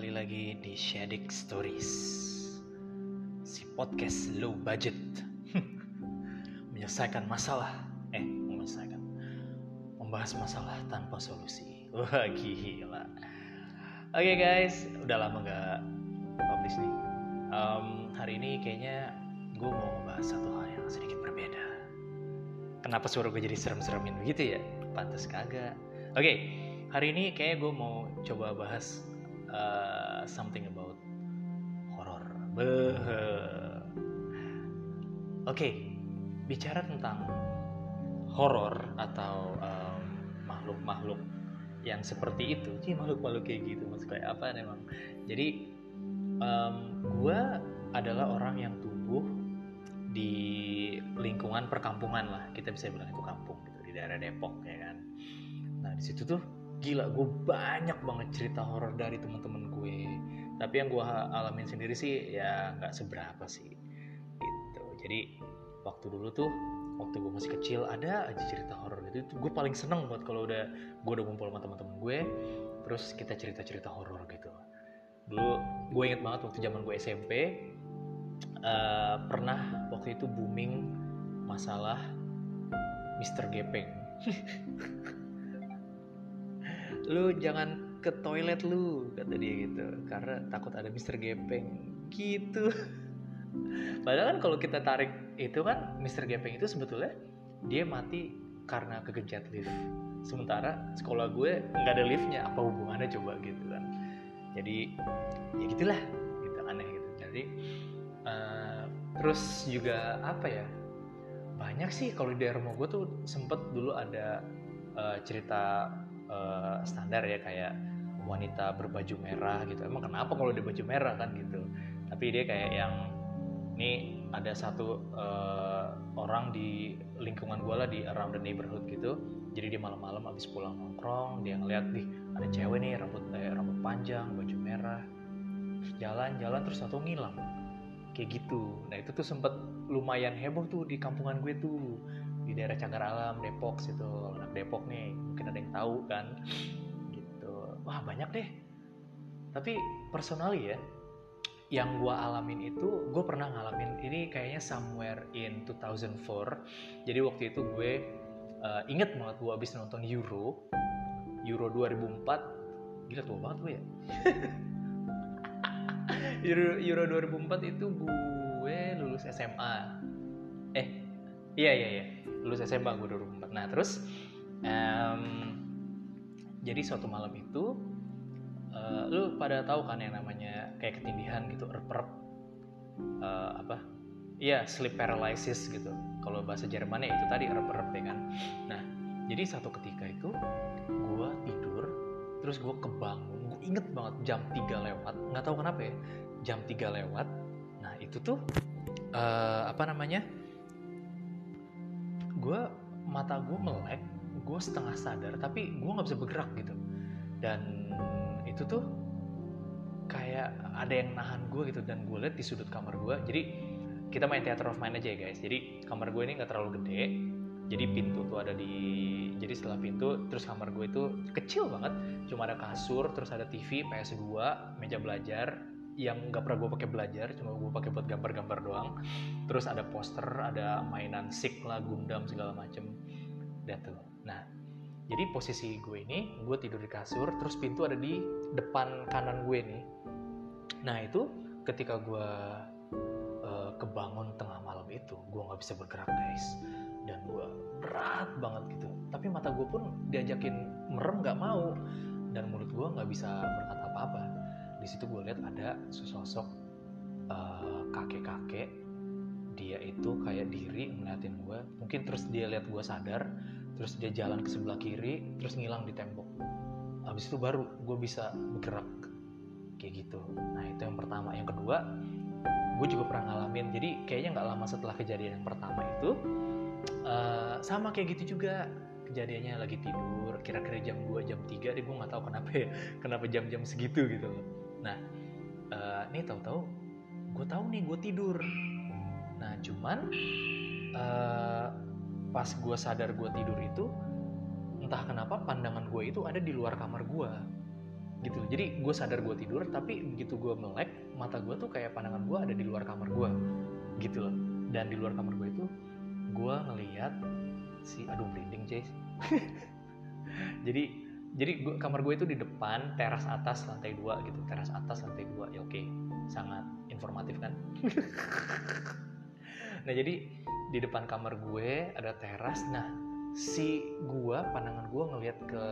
kembali lagi di Shadik Stories. Si podcast low budget. Menyelesaikan masalah. Eh, menyelesaikan. Membahas masalah tanpa solusi. Wah gila. Oke guys, udah lama gak publish nih. Um, Hari ini kayaknya gue mau membahas satu hal yang sedikit berbeda. Kenapa suara gue jadi serem-seremin begitu ya? Pantas kagak. Oke, hari ini kayaknya gue mau coba bahas uh, something about horror. Oke, bicara tentang horror atau um, makhluk-makhluk yang seperti itu, sih makhluk-makhluk kayak gitu, maksud kayak apa memang? Jadi, um, gue adalah orang yang tumbuh di lingkungan perkampungan lah, kita bisa bilang itu kampung gitu di daerah Depok ya kan. Nah di situ tuh gila gue banyak banget cerita horor dari teman-teman gue. Tapi yang gue alamin sendiri sih ya nggak seberapa sih. Gitu. Jadi waktu dulu tuh waktu gue masih kecil ada aja cerita horor gitu itu gue paling seneng buat kalau udah gue udah ngumpul sama teman-teman gue terus kita cerita-cerita horor gitu. Dulu gue inget banget waktu zaman gue SMP uh, pernah waktu itu booming masalah Mr. Gepeng lu jangan ke toilet lu kata dia gitu karena takut ada Mister Gepeng. Gitu. Padahal kan kalau kita tarik itu kan Mister Gepeng itu sebetulnya dia mati karena kegencet lift. Sementara sekolah gue nggak ada liftnya apa hubungannya coba gitu kan. Jadi ya gitulah gitu aneh gitu. Jadi uh, terus juga apa ya banyak sih kalau di daerah gue tuh sempet dulu ada uh, cerita uh, standar ya kayak wanita berbaju merah gitu. Emang kenapa kalau dia baju merah kan gitu? Tapi dia kayak yang ini ada satu uh, orang di lingkungan gue lah di around the neighborhood gitu. Jadi dia malam-malam habis pulang nongkrong dia ngeliat nih ada cewek nih rambut eh, rambut panjang baju merah. Jalan-jalan terus satu ngilang. Kayak gitu. Nah itu tuh sempet lumayan heboh tuh di kampungan gue tuh di daerah Cagar Alam Depok situ. Anak Depok nih mungkin ada yang tahu kan. Gitu. Wah banyak deh. Tapi personally ya yang gue alamin itu gue pernah ngalamin ini kayaknya somewhere in 2004 jadi waktu itu gue uh, inget banget gue abis nonton Euro. Euro 2004 gila tua banget gue ya. Euro, Euro 2004 itu gue lulus SMA eh iya iya iya. Lulus SMA gue 2004 nah terus um, jadi suatu malam itu uh, lu pada tahu kan yang namanya kayak ketindihan gitu erp uh, apa? Iya sleep paralysis gitu. Kalau bahasa Jermannya itu tadi erp-erp ya kan? Nah jadi satu ketika itu gue tidur terus gue kebangun gue inget banget jam 3 lewat. Nggak tahu kenapa ya jam 3 lewat. Nah itu tuh uh, apa namanya gue mata gue melek gue setengah sadar tapi gue nggak bisa bergerak gitu. Dan itu tuh kayak ada yang nahan gue gitu dan gue lihat di sudut kamar gue jadi kita main theater of mind aja ya guys. Jadi kamar gue ini nggak terlalu gede. Jadi pintu tuh ada di jadi setelah pintu terus kamar gue itu kecil banget. Cuma ada kasur terus ada TV PS2 meja belajar yang nggak pernah gue pakai belajar cuma gue pakai buat gambar-gambar doang. Terus ada poster ada mainan sik lah gundam segala macem. Dan nah jadi posisi gue ini gue tidur di kasur terus pintu ada di depan kanan gue nih nah itu ketika gue uh, kebangun tengah malam itu gue nggak bisa bergerak guys. Dan gue berat banget gitu. Tapi mata gue pun diajakin merem nggak mau. Dan mulut gue nggak bisa berkata apa-apa di situ gue lihat ada sesosok uh, kakek-kakek. Dia itu kayak diri ngeliatin gue mungkin terus dia lihat gue sadar terus dia jalan ke sebelah kiri terus ngilang di tembok. Habis itu baru gue bisa bergerak kayak gitu. Nah itu yang pertama. Yang kedua gue juga pernah ngalamin. Jadi kayaknya nggak lama setelah kejadian yang pertama itu uh, sama kayak gitu juga. Kejadiannya lagi tidur kira-kira jam 2 jam 3 deh gue nggak tahu kenapa ya kenapa jam-jam segitu gitu nah uh, nih tahu-tahu gue tahu nih gue tidur. Nah cuman uh, pas gue sadar gue tidur itu entah kenapa pandangan gue itu ada di luar kamar gue gitu jadi gue sadar gue tidur tapi begitu gue melek mata gue tuh kayak pandangan gue ada di luar kamar gue gitu loh. Dan di luar kamar gue itu gue ngeliat si aduh merinding Jay. Jadi jadi gua, kamar gue itu di depan teras atas lantai dua gitu teras atas lantai dua. Ya oke. Sangat informatif kan? Nah jadi di depan kamar gue ada teras. Nah si gua pandangan gua ngelihat ke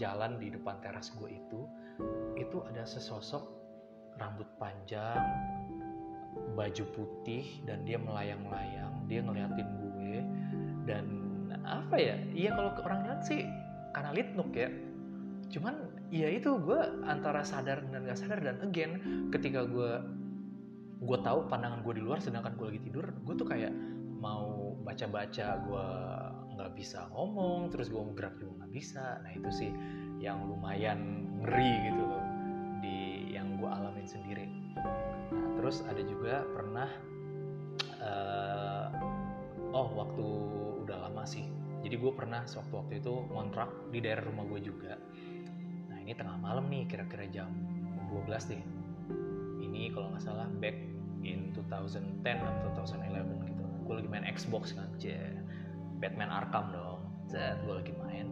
jalan di depan teras gue itu itu ada sesosok rambut panjang baju putih dan dia melayang-layang. Dia ngeliatin gue. Dan apa ya? Iya kalau orang lihat sih karena litnuk ya cuman ya itu gue antara sadar dan gak sadar dan again ketika gue gue tahu pandangan gue di luar sedangkan gue lagi tidur gue tuh kayak mau baca-baca gue nggak bisa ngomong terus gue mau gerak juga nggak bisa. Nah itu sih yang lumayan ngeri gitu loh di yang gue alamin sendiri. Nah terus ada juga pernah uh, oh waktu udah lama sih. Jadi gue pernah sewaktu waktu itu kontrak di daerah rumah gue juga ini tengah malam nih kira-kira jam 12 deh. Ini kalau nggak salah back in 2010 atau 2011 gitu. Gue lagi main Xbox kan cie. Batman Arkham dong. Zat gue lagi main.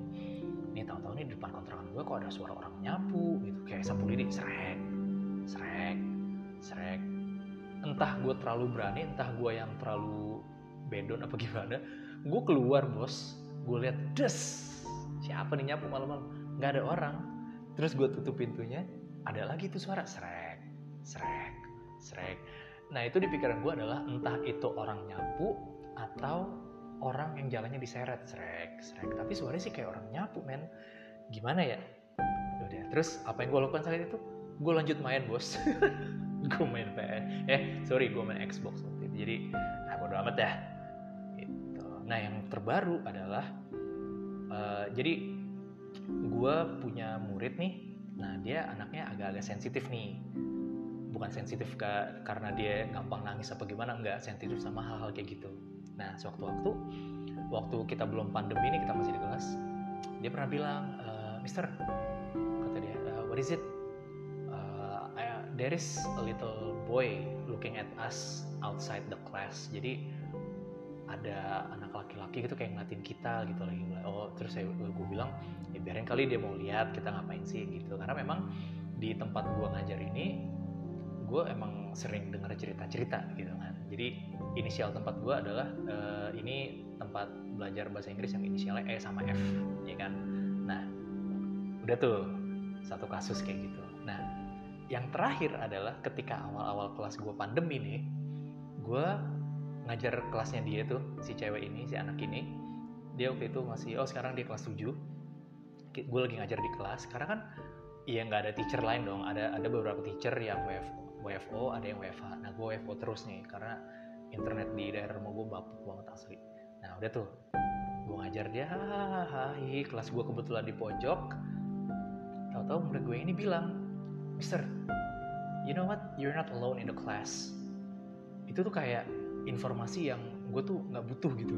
Nih tahu-tahu nih di depan kontrakan gue kok ada suara orang nyapu gitu. Kayak sapu lidi srek srek srek. Entah gue terlalu berani entah gue yang terlalu bedon apa gimana. Gue keluar bos. Gue lihat des! Siapa nih nyapu malam-malam? Nggak ada orang terus gue tutup pintunya ada lagi tuh suara srek srek srek. Nah itu di pikiran gue adalah entah itu orang nyapu atau orang yang jalannya diseret srek srek. Tapi suaranya sih kayak orang nyapu men. Gimana ya? Udah terus apa yang gue lakukan saat itu? Gue lanjut main bos. Gue main PS eh sorry gue main Xbox jadi ah bodo amat dah. Nah yang terbaru adalah uh, jadi gue punya murid nih, nah dia anaknya agak-agak sensitif nih, bukan sensitif ke, karena dia gampang nangis apa gimana, enggak sensitif sama hal-hal kayak gitu. Nah sewaktu-waktu, waktu kita belum pandemi ini kita masih di kelas, dia pernah bilang, e, Mister, kata dia, uh, what is it? Uh, there is a little boy looking at us outside the class. Jadi ada anak laki-laki gitu kayak ngeliatin kita gitu lagi oh terus saya gue bilang ya biarin kali dia mau lihat kita ngapain sih gitu. Karena memang di tempat gue ngajar ini gue emang sering dengar cerita-cerita gitu kan. Jadi inisial tempat gue adalah uh, ini tempat belajar bahasa Inggris yang inisialnya E sama F ya kan? Nah udah tuh satu kasus kayak gitu. Nah yang terakhir adalah ketika awal-awal kelas gue pandemi nih gue ngajar kelasnya dia tuh si cewek ini si anak ini. Dia waktu itu masih oh sekarang dia kelas 7 gue lagi ngajar di kelas. Karena kan iya nggak ada teacher lain dong. Ada ada beberapa teacher yang WF, WFO ada yang WFH nah gue WFO terus nih karena internet di daerah rumah gue bapuk banget asli. Nah udah tuh gue ngajar dia hahaha kelas gue kebetulan di pojok. Tahu-tahu murid gue ini bilang Mister you know what? You're not alone in the class. Itu tuh kayak informasi yang gue tuh nggak butuh gitu.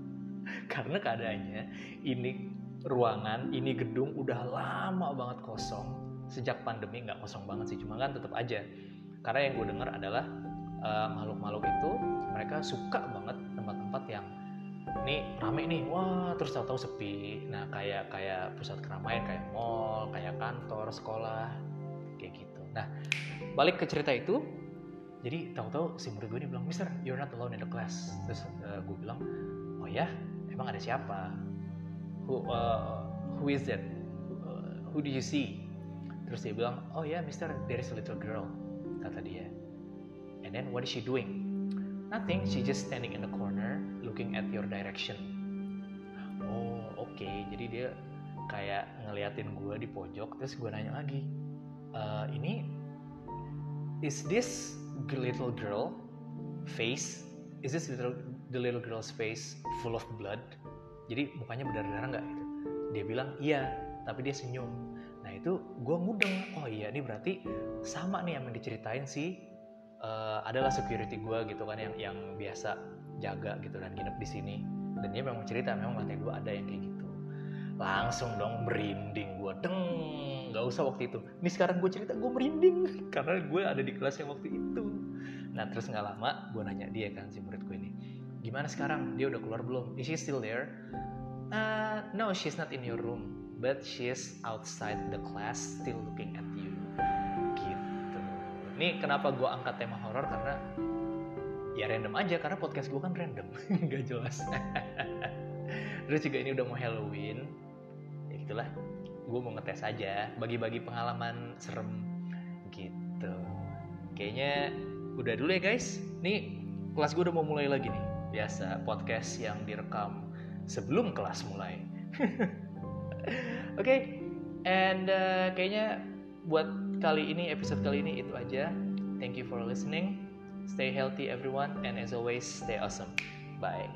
Karena keadaannya ini ruangan ini gedung udah lama banget kosong. Sejak pandemi nggak kosong banget sih cuma kan tetap aja. Karena yang gue dengar adalah uh, makhluk-makhluk itu mereka suka banget tempat-tempat yang ini rame nih wah terus tahu-tahu sepi. Nah kayak kayak pusat keramaian kayak mall kayak kantor sekolah kayak gitu. Nah balik ke cerita itu jadi tahu-tahu si murid gue ini bilang Mister you're not alone in the class. Terus uh, gue bilang oh ya? Emang ada siapa? Who uh, who is that? Uh, who do you see? Terus dia bilang oh ya yeah, Mister there is a little girl kata dia. And then what is she doing? Nothing. She just standing in the corner looking at your direction. Oh oke. Okay. jadi dia kayak ngeliatin gue di pojok terus gue nanya lagi uh, ini is this little girl face is this little the little girl's face full of blood? Jadi mukanya berdarah-darah nggak gitu? Dia bilang iya tapi dia senyum. Nah itu gue mudeng oh iya ini berarti sama nih yang diceritain sih uh, adalah security gue gitu kan yang yang biasa jaga gitu dan nginep di sini. Dan dia memang cerita memang lantai dua ada yang kayak gitu langsung dong merinding gue deng nggak usah waktu itu. Ini sekarang gue cerita gue merinding. Karena gue ada di kelas yang waktu itu. Nah terus nggak lama gue nanya dia kan si murid gue ini gimana sekarang? Dia udah keluar belum? Is she still there? Uh, no she's not in your room but she's outside the class still looking at you. Gitu. Ini kenapa gue angkat tema horor? Karena ya random aja karena podcast gue kan random. Nggak jelas. Terus juga ini udah mau Halloween gitulah. Gue mau ngetes aja bagi-bagi pengalaman serem. Gitu. Kayaknya udah dulu ya guys. Nih kelas gue udah mau mulai lagi nih. Biasa podcast yang direkam sebelum kelas mulai. Oke okay. and uh, kayaknya buat kali ini episode kali ini itu aja. Thank you for listening. Stay healthy, everyone, and as always, stay awesome. Bye.